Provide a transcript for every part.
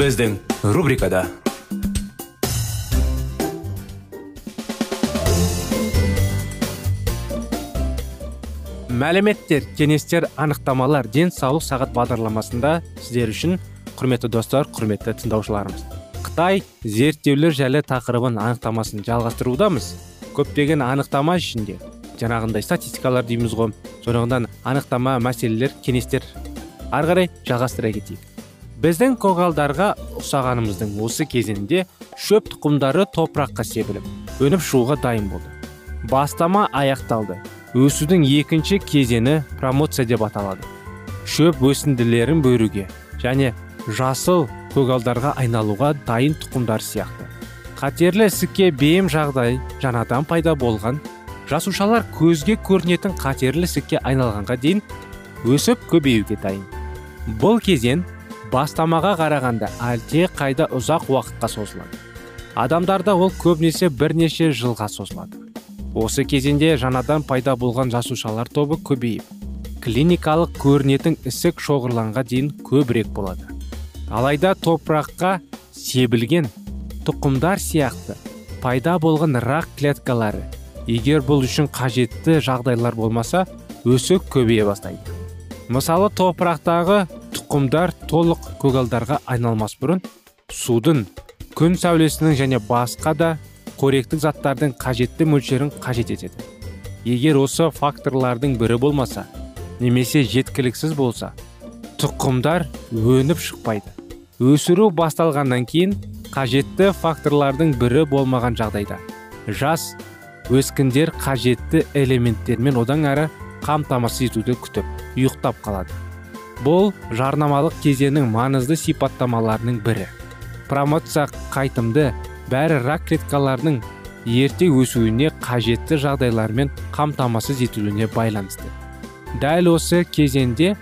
Біздің рубрикада мәліметтер кеңестер анықтамалар денсаулық сағат бағдарламасында сіздер үшін құрметті достар құрметті тыңдаушыларымыз қытай зерттеулер жайлы тақырыбын анықтамасын жалғастырудамыз көптеген анықтама ішінде жаңағындай статистикалар дейміз ғой сонығынан анықтама мәселелер кеңестер ары қарай жалғастыра кетейік біздің көгалдарға ұқсағанымыздың осы кезеңінде шөп тұқымдары топыраққа себіліп өніп шығуға дайын болды. Бастама аяқталды. Өсудің екінші кезеңі промоция деп аталады. Шөп өсінділерін бөруге және жасыл көгалдарға айналуға дайын тұқымдар сияқты. Қатерлі ісікке бейім жағдай жаңадан пайда болған жасушалар көзге көрінетін қатерлі ісікке айналғанға дейін өсіп көбеюге дайын. Бұл кезең бастамаға қарағанда әлде қайда ұзақ уақытқа созылады. Адамдарда ол көбінесе бірнеше жылға созылады. Осы кезеңде жаңадан пайда болған жасушалар тобы көбейіп клиникалық көрінетін ісік шоғырланға дейін көбірек болады. Алайда топыраққа себілген тұқымдар сияқты пайда болған рак клеткалары егер бұл үшін қажетті жағдайлар болмаса өсіп көбейе бастайды. Мысалы топырақтағы тұқымдар толық көгалдарға айналмас бұрын судың күн сәулесінің және басқа да қоректік заттардың қажетті мөлшерін қажет етеді. Егер осы факторлардың бірі болмаса немесе жеткіліксіз болса тұқымдар өніп шықпайды. Өсіру басталғаннан кейін қажетті факторлардың бірі болмаған жағдайда жас өскіндер қажетті элементтермен одан әрі қамтамасыз етуді күтіп ұйықтап қалады. Бұл жарнамалық кезеңнің маңызды сипаттамаларының бірі. Промоция қайтымды бәрі рак клеткаларының ерте өсуіне қажетті жағдайлармен қамтамасыз етілуіне байланысты. Дәл осы кезеңде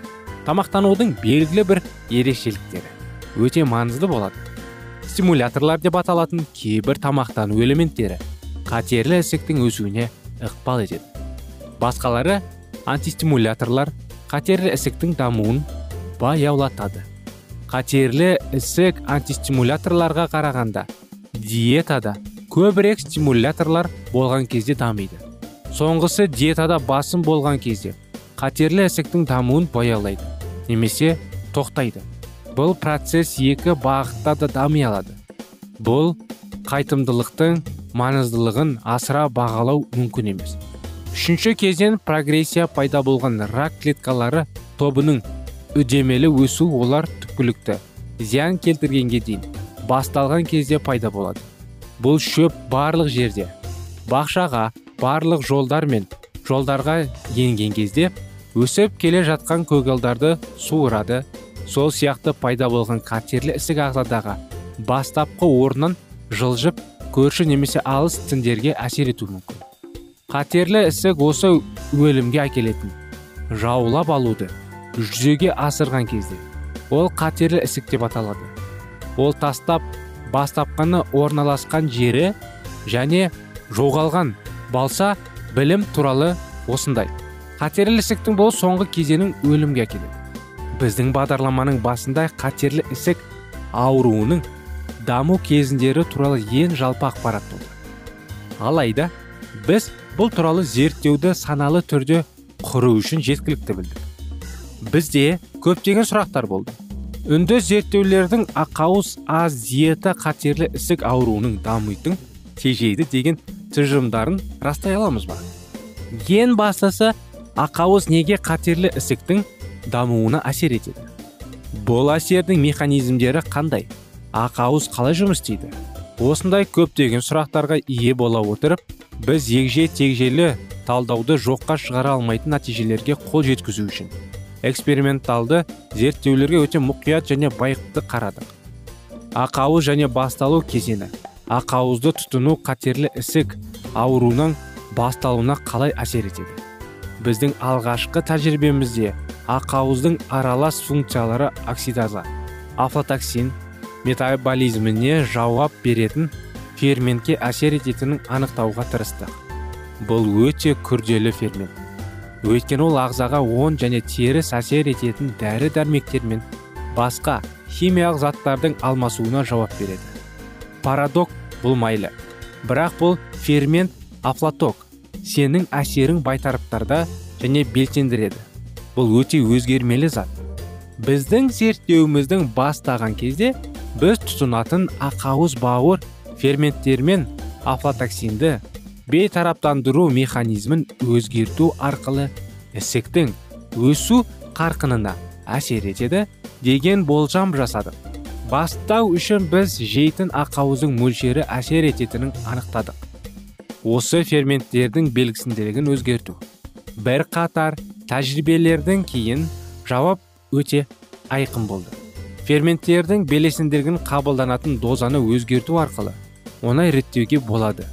тамақтанудың белгілі бір ерекшеліктері өте маңызды болады. Стимуляторлар деп аталатын кейбір тамақтану элементтері қатерлі ісіктің өсуіне ықпал етеді. Басқалары антистимуляторлар қатерлі ісіктің дамуын баяулатады. Қатерлі ісік антистимуляторларға қарағанда диетада көбірек стимуляторлар болған кезде дамиды. Соңғысы диетада басым болған кезде қатерлі ісіктің дамуын баяулайды немесе тоқтайды. Бұл процесс екі бағытта да дами алады. Бұл қайтымдылықтың маңыздылығын асыра бағалау мүмкін емес. Үшінші кезең прогрессия пайда болған рак клеткалары тобының үдемелі өсу олар түпкілікті. Зиян келтіргенге дейін басталған кезде пайда болады. Бұл шөп барлық жерде бақшаға барлық жолдар мен жолдарға енген кезде өсіп келе жатқан көгалдарды суырады. Сол сияқты пайда болған қатерлі ісік ағзадағы бастапқы орнын жылжып көрші немесе алыс тіндерге әсер етуі мүмкін. Қатерлі ісік осы өлімге әкелетін жаулап алуды жүзеге асырған кезде. Ол қатерлі ісік деп аталады. Ол тастап бастапқаны орналасқан жері және жоғалған балса білім туралы осындай. Қатерлі ісіктің бұл соңғы кезеңнің өлімге әкеледі. Біздің бағдарламаның басында қатерлі ісік ауруының даму кезіндері туралы ең жалпы ақпарат болды. Алайда біз бұл туралы зерттеуді саналы түрде құру үшін жеткілікті білдік. Бізде көптеген сұрақтар болды. Үнді зерттеулердің ақауыз аз диета қатерлі ісік ауруының дамитын тежейді деген тұжырымдарын растай аламыз ба? Ең бастысы ақауыз неге қатерлі ісіктің дамуына әсер етеді? Бұл әсердің механизмдері қандай? Ақауыз қалай жұмыс істейді? Осындай көптеген сұрақтарға ие бола отырып біз егже тегжейлі талдауды жоққа шығара алмайтын нәтижелерге қол жеткізу үшін эксперименталды зерттеулерге өте мұқият және байыпты қарадық. Ақауыз және басталу кезеңі ақауызды тұтыну қатерлі ісік ауруының басталуына қалай әсер етеді? Біздің алғашқы тәжірибемізде ақауыздың аралас функциялары оксидаза афлатоксин метаболизміне жауап беретін ферментке әсер ететінін анықтауға тырыстық бұл өте күрделі фермент. Өйткені ол ағзаға оң және теріс әсер ететін дәрі дәрмектер мен басқа химиялық заттардың алмасуына жауап береді. Парадок бұл майлы бірақ бұл фермент афлаток сенің әсерің байтарыптарда және белсендіреді. Бұл өте өзгермелі зат. Біздің зерттеуіміздің бастаған кезде біз тұтынатын ақауыз бауыр ферменттер афлатоксинді бейтараптандыру механизмін өзгерту арқылы ісіктің өсу қарқынына әсер етеді деген болжам жасадық бастау үшін біз жейтін ақауыздың мөлшері әсер ететінін анықтадық. Осы ферменттердің белгісінділігін өзгерту. Бір қатар тәжірибелердің кейін жауап өте айқын болды. Ферменттердің белесінділігін қабылданатын дозаны өзгерту арқылы оңай реттеуге болады.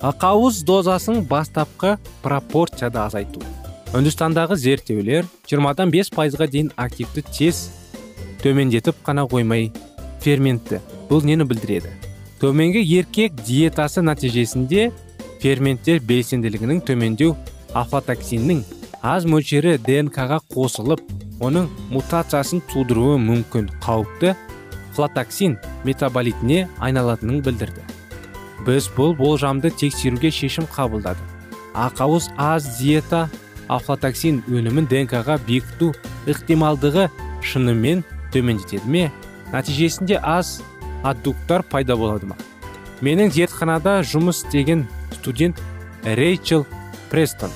Ақауыз дозасын бастапқы пропорцияда азайту. Үндістандағы зерттеулер 20 5 пайызға дейін активті тез төмендетіп қана қоймай ферментті. Бұл нені білдіреді? Төменгі еркек диетасы нәтижесінде ферменттер белсенділігінің төмендеу афлатоксиннің аз мөлшері днк-ға қосылып оның мутациясын тудыруы мүмкін. Қауіпті флатоксин метаболитіне айналатынын білдірді. Біз бұл болжамды тексеруге шешім қабылдадық. Ақауыз аз диета афлатоксин өнімін днк-ға бекіту ықтималдығы шынымен төмендетеді ме? Нәтижесінде аз аддуктар пайда болады ма? Менің зертханада жұмыс істеген студент рейчел престон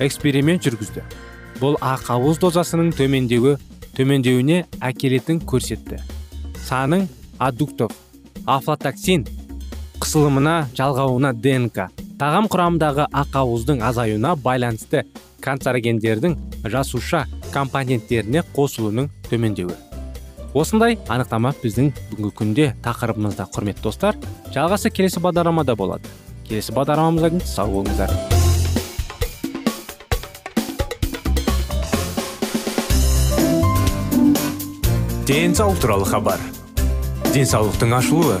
эксперимент жүргізді. Бұл ақауыз дозасының төмендеуі төмендеуіне әкелетін көрсетті. Саның аддуктов афлатоксин қысылымына жалғауына днк. Тағам құрамындағы ақауыздың азаюына байланысты канцерогендердің жасуша компоненттеріне қосылуының төмендеуі. Осындай анықтама біздің бүгінгі күнде тақырыбымызда құрметті достар. Жалғасы келесі бағдарламада болады. Келесі бағдарламамызға дейін сау болыңыздар. Денсаулық туралы хабар. Денсаулықтың ашылуы.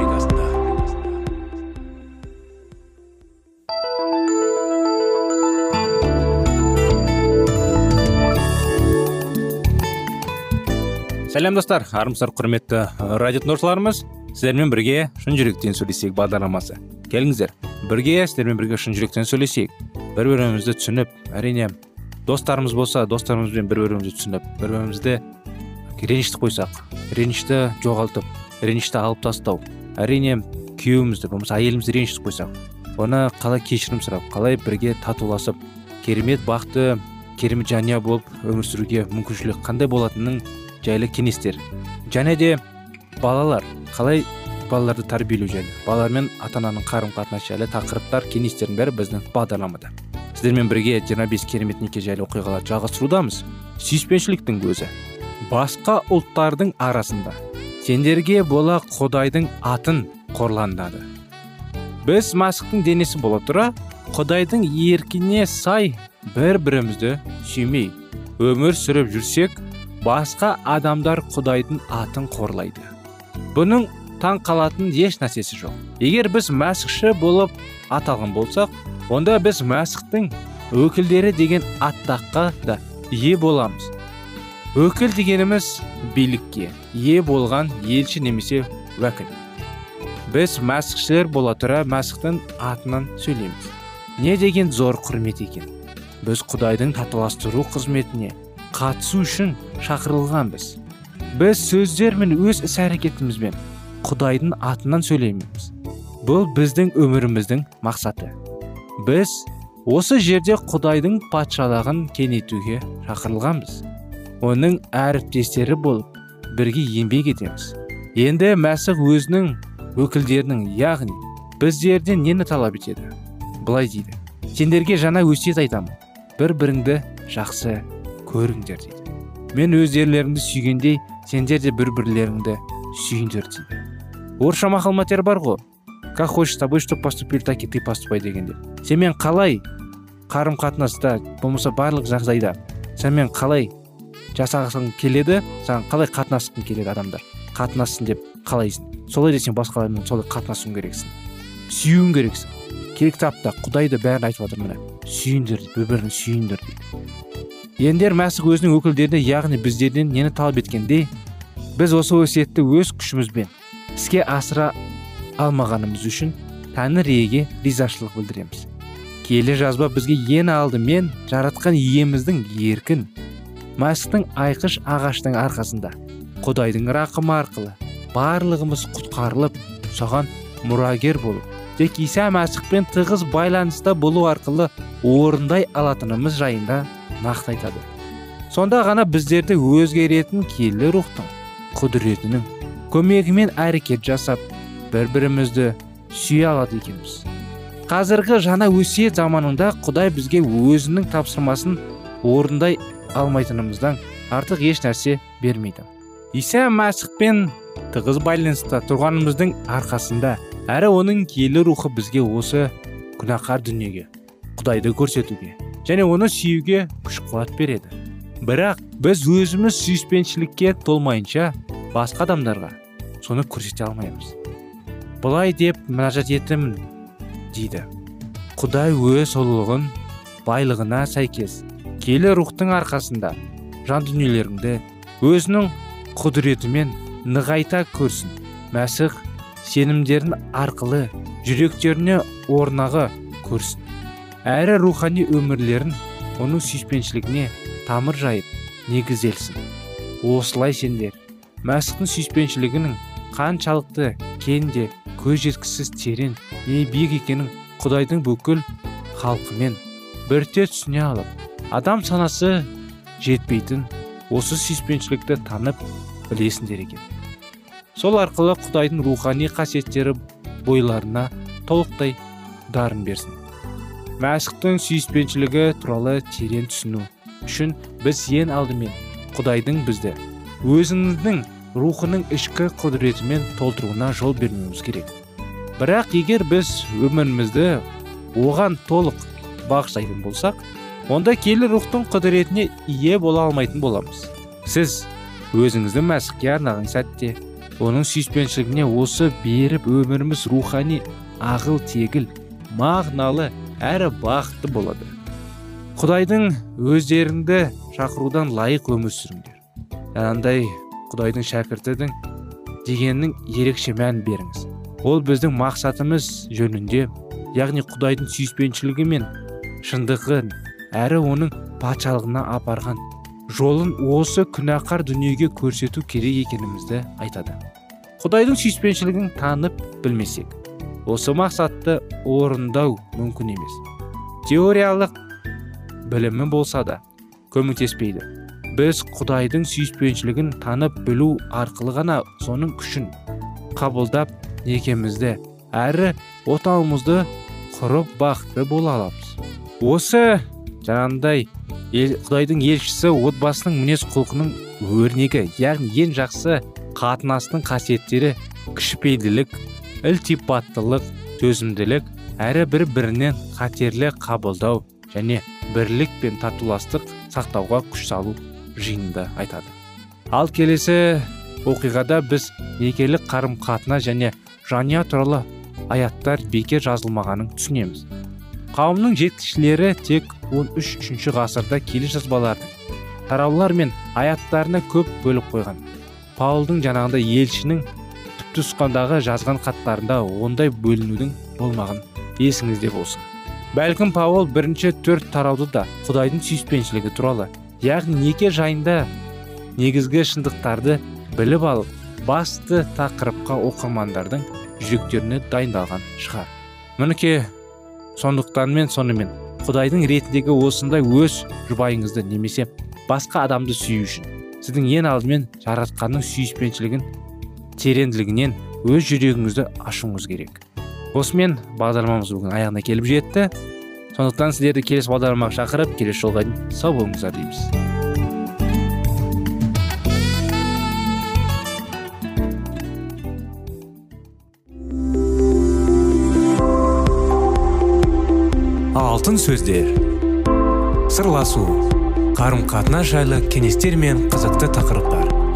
Сәлем достар. Армысыздар құрметті радио тыңдаушыларымыз сіздермен бірге шын жүректен сөйлесейік бағдарламасы. Келіңіздер. Бірге сіздермен бірге шын жүректен сөйлесейік. Бір бірімізді түсініп әрине достарымыз болса достарымызбен бір бірімізді түсініп бір бірімізді ренішті қойсақ ренішті жоғалтып ренішті алып тастау әрине күйеуімізді болмаса әйелімізді ренішті қойсақ оны қалай кешірім сұрап қалай бірге татуласып керемет бақытты керемет жанұя болып өмір сүруге мүмкіншілік қандай болатынын жайлы кеңестер және де балалар қалай балаларды тәрбиелеу жайлы? Балалар ата ананың қарым қатынасы жайлы тақырыптар кеңестердің бәрі біздің бағдарламада. Сіздермен бірге 25 керемет неке жайлы оқиғаларды жалғастырудамыз. Сүйіспеншіліктің өзі басқа ұлттардың арасында. Сендерге бола құдайдың атын қорланады біз мәсіхтің денесі бола тұра құдайдың еркіне сай бір бірімізді сүймей өмір сүріп жүрсек басқа адамдар құдайдың атын қорлайды. Бұның таң қалатын еш нәрсесі жоқ. Егер біз мәсіхші болып аталған болсақ онда біз мәсіхтің өкілдері деген аттаққа да ие боламыз. Өкіл дегеніміз билікке ие болған елші немесе уәкіл. Біз мәсіхшілер бола тұра мәсіхтің атынан сөйлейміз. Не деген зор құрмет екен? Біз құдайдың татуластыру қызметіне қатысу үшін шақырылғанбыз біз. Сөздер мен өз іс әрекетімізбен құдайдың атынан сөйлейміз. Бұл біздің өміріміздің мақсаты. Біз осы жерде құдайдың патшалығын кеңейтуге шақырылғанбыз. Оның әріптестері болып бірге еңбек етеміз. Енді мәсіх өзінің өкілдерінің яғни біздерден нені талап етеді? Былай дейді. Сендерге жаңа өсиет айтамын. Бір біріңді жақсы көріңдер дейді. Мен өздеріңді сүйгендей сендер де бір бірлеріңді сүйіңдер дейді. Орысша мақал мәтел бар ғой. Как хочешь с тобой чтоб поступили так и ты поступай дегенде. Сенімен қалай қарым қатынаста болмаса барлық жағдайда сенімен қалай жасағың келеді саған қалай қатынасқың келеді адамдар? Қатынассын деп қалайсың? Солай де сен басқалармен солай қатынасуың керексің. Сүюің керексің. Керек кітапта құдай да бәрін айтып жатыр міне. Сүйіңдер бір бірін сүйіңдер дейді. Ендер мәсіх өзінің өкілдеріне яғни біздерден нені талап еткендей біз осы өсиетті өз күшімізбен іске асыра алмағанымыз үшін тәңір иеге ризашылық білдіреміз. Келе жазба бізге ең алдымен жаратқан иеміздің еркін мәсіхтің айқыш ағаштың арқасында құдайдың рақымы арқылы барлығымыз құтқарылып соған мұрагер болып тек иса мәсіхпен тығыз байланыста болу арқылы орындай алатынымыз жайында нақты айтады. Сонда ғана біздерді өзгеретін киелі рухтың құдіретінің көмегімен әрекет жасап бір бірімізді сүйе алады екенбіз. Қазіргі жаңа өсиет заманында құдай бізге өзінің тапсырмасын орындай алмайтынымыздан артық еш нәрсе бермейді. Иса мәсіхпен тығыз байланыста тұрғанымыздың арқасында әрі оның киелі рухы бізге осы күнәқар дүниеге құдайды көрсетуге және оны сүюге күш қуат береді. Бірақ біз өзіміз сүйіспеншілікке толмайынша басқа адамдарға соны көрсете алмаймыз. Былай деп мінәжат етемін дейді. Құдай өз ұлылығын байлығына сәйкес келі рухтың арқасында жан дүниелеріңді өзінің құдіретімен нығайта көрсін. Мәсіх сенімдерін арқылы жүректеріне орнағы көрсін. Әрі рухани өмірлерін оның сүйіспеншілігіне тамыр жайып негізделсін. Осылай сендер. Мәсіхтің сүйіспеншілігінің қаншалықты кенде көз жеткісіз терең не биік екенін құдайдың бүкіл халқымен бірте түсіне алып адам санасы жетпейтін осы сүйіспеншілікті танып білесіңдер екен. Сол арқылы құдайдың рухани қасиеттері бойларына толықтай дарын берсін. Мәсіхтің сүйіспеншілігі туралы терең түсіну үшін біз ең алдымен құдайдың бізді өзіңіздің рухының ішкі құдіретімен толтыруына жол бермеуіміз керек. Бірақ егер біз өмірімізді оған толық бағыштайтын болсақ онда келі рухтың құдіретіне ие бола алмайтын боламыз. Сіз өзіңізді мәсіхке арнаған сәтте оның сүйіспеншілігіне осы беріп өміріміз рухани ағыл тегіл мағыналы әрі бақытты болады. Құдайдың өздеріңді шақырудан лайық өмір сүріңдер. Жаңағындай құдайдың шәкіртідің дегеннің ерекше мән беріңіз. Ол біздің мақсатымыз жөнінде яғни құдайдың сүйіспеншілігі мен шындығын әрі оның патшалығына апарған жолын осы күнәқар дүниеге көрсету керек екенімізді айтады. Құдайдың сүйіспеншілігін танып білмесек осы мақсатты орындау мүмкін емес. Теориялық білімі болса да көмектеспейді. Біз құдайдың сүйіспеншілігін танып білу арқылы ғана соның күшін қабылдап некемізді әрі отауымызды құрып бақытты бола аламыз. Осы жаңағындай құдайдың елшісі отбасының мінез құлқының өрнегі яғни ең жақсы қатынастың қасиеттері кішіпейілділік ілтипаттылық төзімділік әрі бір бірінен қатерлі қабылдау және бірлік пен татуластық сақтауға күш салу жиынды айтады. Ал келесі оқиғада біз некелік қарым қатынас және жанұя туралы аяттар бекер жазылмағанын түсінеміз. Қауымның жеткішілері тек 13-ші ғасырда келе жазбалардың тараулар мен аяттарына көп бөліп қойған. Паулдың жаңағындай елшінің түпнұсқадағы жазған хаттарында ондай бөлінудің болмаған есіңізде болсын. Бәлкім паул бірінші төрт тарауды да құдайдың сүйіспеншілігі туралы яғни неке жайында негізгі шындықтарды біліп алып басты тақырыпқа оқырмандардың жүректеріне дайындалған шығар. Мінекей сондықтан мен сонымен құдайдың ретіндегі осындай өз жұбайыңызды немесе басқа адамды сүю үшін сіздің ең алдымен жаратқанның сүйіспеншілігін тереңділігінен өз жүрегіңізді ашуыңыз керек. Осымен бағдарламамыз бүгін аяғына келіп жетті. Сондықтан сіздерді келесі бағдарламаға шақырып келесі жолға дейін сау болыңыздар дейміз. Алтын сөздер. Сырласу. Қарым қатынас жайлы кеңестер мен қызықты тақырыптар.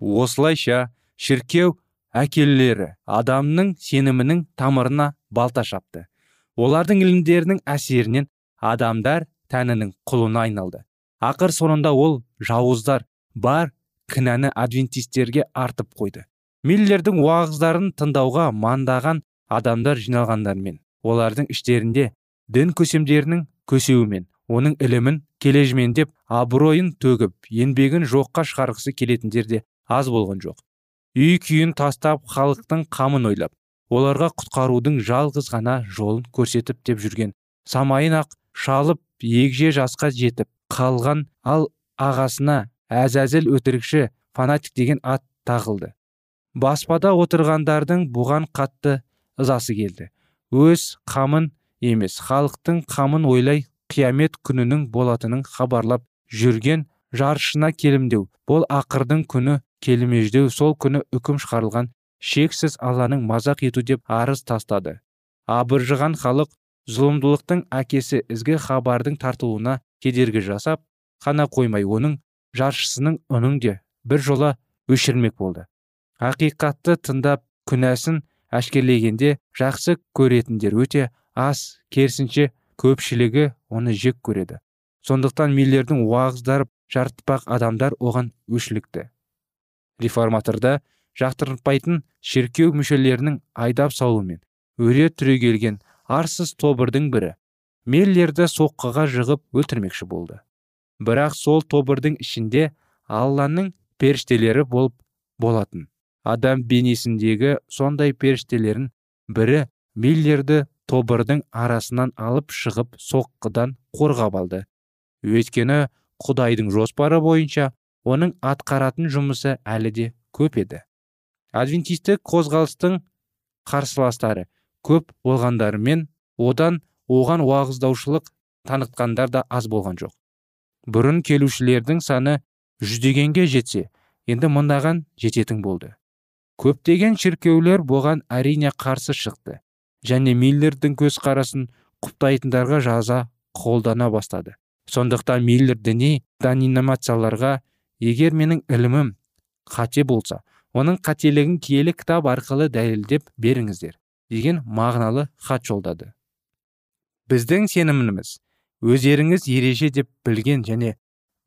Осылайша шіркеу әкелері адамның сенімінің тамырына балта шапты. Олардың ілімдерінің әсерінен адамдар тәнінің құлына айналды. Ақыр соңында ол жауыздар бар кінәні адвентистерге артып қойды. Миллердің уағыздарын тыңдауға мандаған адамдар жиналғандармен олардың іштерінде дін көсемдерінің көсеуімен оның ілімін кележмендеп абыройын төгіп еңбегін жоққа шығарғысы келетіндер де аз болған жоқ. Үй күйін тастап халықтың қамын ойлап оларға құтқарудың жалғыз ғана жолын көрсетіп деп жүрген. Самайын ақ шалып егже жасқа жетіп қалған ал ағасына әзәзіл өтірікші фанатик деген ат тағылды. Баспада отырғандардың бұған қатты ызасы келді. Өз қамын емес халықтың қамын ойлай қиямет күнінің болатынын хабарлап жүрген жаршына келімдеу. Бұл ақырдың күні келмеждеу сол күні үкім шығарылған шексіз алланың мазақ ету деп арыз тастады. Абыржыған халық зұлымдылықтың әкесі ізгі хабардың тартылуына кедергі жасап қана қоймай оның жаршысының үнін де бір жола өшірмек болды. Ақиқатты тыңдап күнәсін әшкерлегенде жақсы көретіндер өте аз керісінше көпшілігі оны жек көреді. Сондықтан миллердің уағыздары жартыпақ адамдар оған өшілікті. Реформаторда жақтыртпайтын шіркеу мүшелерінің айдап салуымен өре түрегелген арсыз тобырдың бірі меллерді соққыға жығып өлтірмекші болды. Бірақ сол тобырдың ішінде алланың періштелері болып болатын. Адам бейнесіндегі сондай періштелерін бірі миллерді тобырдың арасынан алып шығып соққыдан қорғап алды. Өйткені құдайдың жоспары бойынша оның атқаратын жұмысы әлі де көп еді. Адвентистік қозғалыстың қарсыластары көп болғандарымен одан оған уағыздаушылық танытқандар да аз болған жоқ. Бұрын келушілердің саны жүздегенге жетсе енді мыңдаған жететін болды. Көптеген шіркеулер бұған әрине қарсы шықты және миллердің көзқарасын құптайтындарға жаза қолдана бастады. Сондықтан миллер діни данинамацияларға егер менің ілімім қате болса оның қателігін киелі кітап арқылы дәлелдеп беріңіздер деген мағыналы хат жолдады. Біздің сеніміміз өздеріңіз ереже деп білген және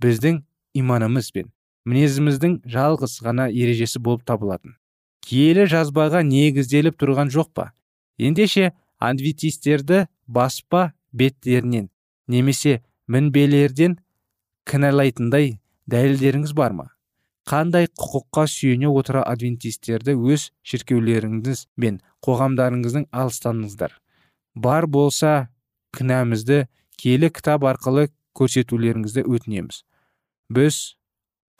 біздің иманымыз бен мінезіміздің жалғыз ғана ережесі болып табылатын. Киелі жазбаға негізделіп тұрған жоқ па? Ендеше адвентистерді баспа беттерінен немесе мінбелерден кінәлайтындай дәлелдеріңіз бар ма? Қандай құқыққа сүйене отыра адвентистерді өз шіркеулеріңіз бен қоғамдарыңыздың алыстаңыздар бар болса кінәмізді киелі кітап арқылы көрсетулеріңізді өтінеміз. Біз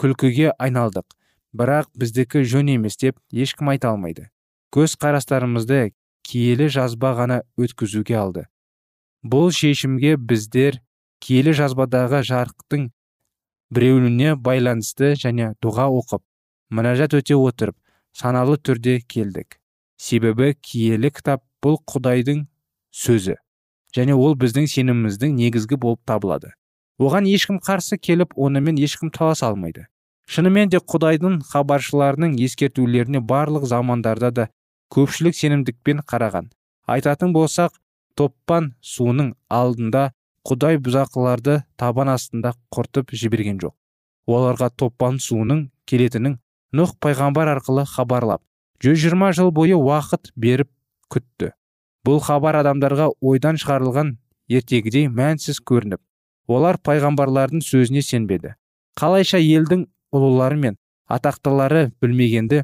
күлкіге айналдық бірақ біздікі жөн емес деп ешкім айта алмайды. Көз қарастарымызды киелі жазба ғана өткізуге алды. Бұл шешімге біздер киелі жазбадағы жарықтың біреуіне байланысты және дұға оқып мінәжат өте отырып саналы түрде келдік. Себебі киелі кітап бұл құдайдың сөзі және ол біздің сеніміміздің негізгі болып табылады. Оған ешкім қарсы келіп онымен ешкім таласа алмайды. Шынымен де құдайдың хабаршыларының ескертулеріне барлық замандарда да көпшілік сенімдікпен қараған. Айтатын болсақ топпан суының алдында құдай бұзақыларды табан астында құртып жіберген жоқ. Оларға топпан суының келетінін нұх пайғамбар арқылы хабарлап 120 жыл бойы уақыт беріп күтті. Бұл хабар адамдарға ойдан шығарылған ертегідей мәнсіз көрініп олар пайғамбарлардың сөзіне сенбеді. Қалайша елдің ұлылары мен атақтылары білмегенді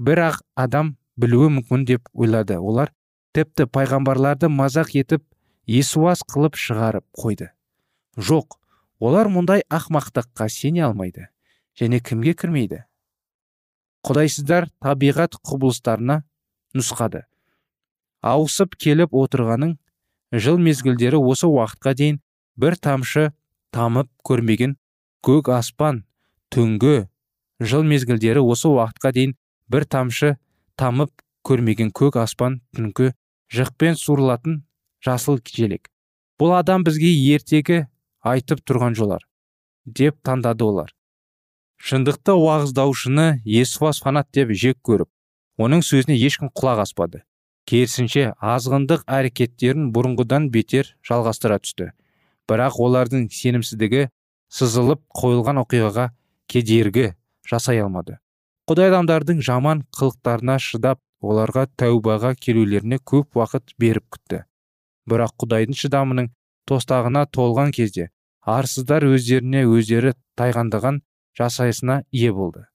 бір ақ адам білуі мүмкін деп ойлады. Олар тіпті пайғамбарларды мазақ етіп есуас қылып шығарып қойды. Жоқ олар мұндай ақмақтыққа сене алмайды және кімге кірмейді? Құдайсыздар табиғат құбылыстарына нұсқады. Ауысып келіп отырғаның жыл мезгілдері осы уақытқа дейін бір тамшы тамып көрмеген көк аспан түнгі жыл мезгілдері осы уақытқа дейін бір тамшы тамып көрмеген көк аспан түнгі жықпен суырылатын жасыл желек бұл адам бізге ертегі айтып тұрған жолар деп таңдады олар. Шындықты уағыздаушыны есуас фанат деп жек көріп оның сөзіне ешкім құлақ аспады. Керісінше азғындық әрекеттерін бұрынғыдан бетер жалғастыра түсті. Бірақ олардың сенімсіздігі сызылып қойылған оқиғаға кедергі жасай алмады. Құдай адамдардың жаман қылықтарына шыдап оларға тәубаға келулеріне көп уақыт беріп күтті. Бірақ құдайдың шыдамының тостағына толған кезде арсыздар өздеріне өздері тайғандаған жасайысына ие болды.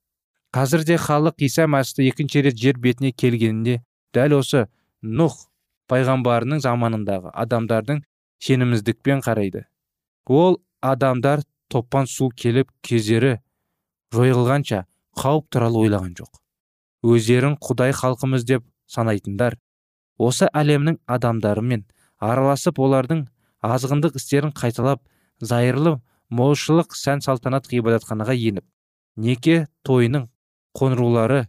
Қазір де халық иса мәсіхті екінші рет жер бетіне келгенінде дәл осы нұх пайғамбарының заманындағы адамдардың сенімсіздікпен қарайды. Ол адамдар топан су келіп кездері жойылғанша қауіп туралы ойлаған жоқ. Өздерін құдай халқымыз деп санайтындар осы әлемнің адамдарымен араласып олардың азғындық істерін қайталап зайырлы молшылық сән салтанат ғибадатханаға еніп неке тойының қоңыраулары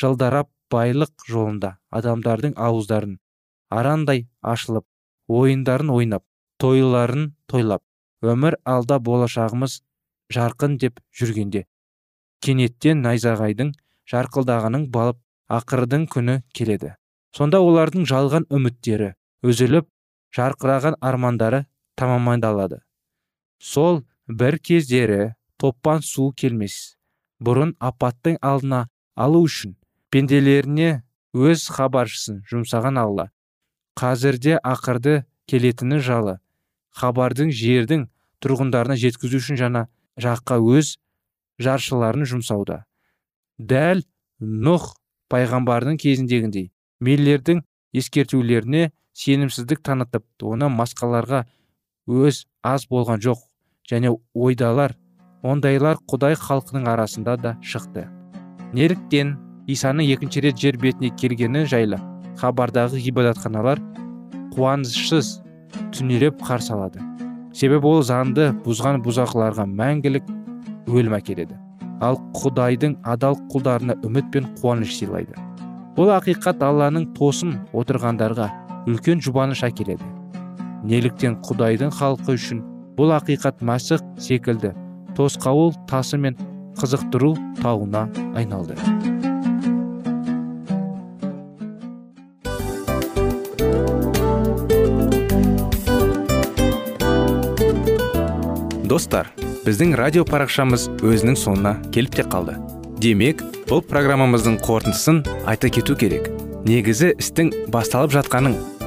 жылдарап байлық жолында адамдардың ауыздарын арандай ашылып ойындарын ойнап тойларын тойлап өмір алда болашағымыз жарқын деп жүргенде кенеттен найзағайдың жарқылдағының балып ақырдың күні келеді. Сонда олардың жалған үміттері үзіліп жарқыраған армандары тамамдалады. Сол бір кездері топпан су келмес. Бұрын апаттың алдына алу үшін пенделеріне өз хабаршысын жұмсаған алла. Қазірде ақырды келетіні жалы хабардың жердің тұрғындарына жеткізу үшін жаңа жаққа өз жаршыларын жұмсауда. Дәл нұх пайғамбардың кезіндегіндей меллердің ескертулеріне сенімсіздік танытып оны масқаларға өз аз болған жоқ және ойдалар ондайлар құдай халқының арасында да шықты неліктен исаның екінші рет жер бетіне келгені жайлы хабардағы ғибадатханалар қуанышсыз түнереп қарсы алады. Себебі ол заңды бұзған бұзақыларға мәңгілік өлім әкеледі. Ал құдайдың адал құлдарына үміт пен қуаныш сыйлайды. Бұл ақиқат алланың тосын отырғандарға үлкен жұбаныш әкеледі. Неліктен құдайдың халқы үшін бұл ақиқат мәсіх секілді тосқауыл тасы мен қызықтыру тауына айналды. Достар біздің радио парақшамыз өзінің соңына келіп те қалды. Демек бұл программамыздың қорытындысын айта кету керек. Негізі істің басталып жатқаның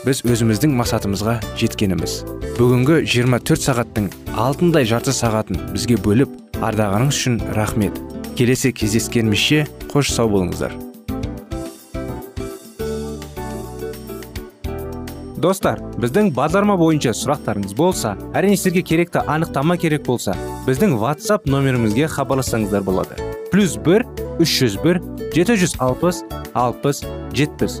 біз өзіміздің мақсатымызға жеткеніміз. Бүгінгі 24 сағаттың алтындай жарты сағатын бізге бөліп ардағаныңыз үшін рахмет. Келесі кездескенімізше қош сау болыңыздар. Достар біздің бағдарлама бойынша сұрақтарыңыз болса әрине сіздерге керекті анықтама керек болса біздің whatsapp нөмірімізге хабарлассаңыздар болады. Плюс бір үш жүз бір жеті жүз алпыс алпыс жетпіс.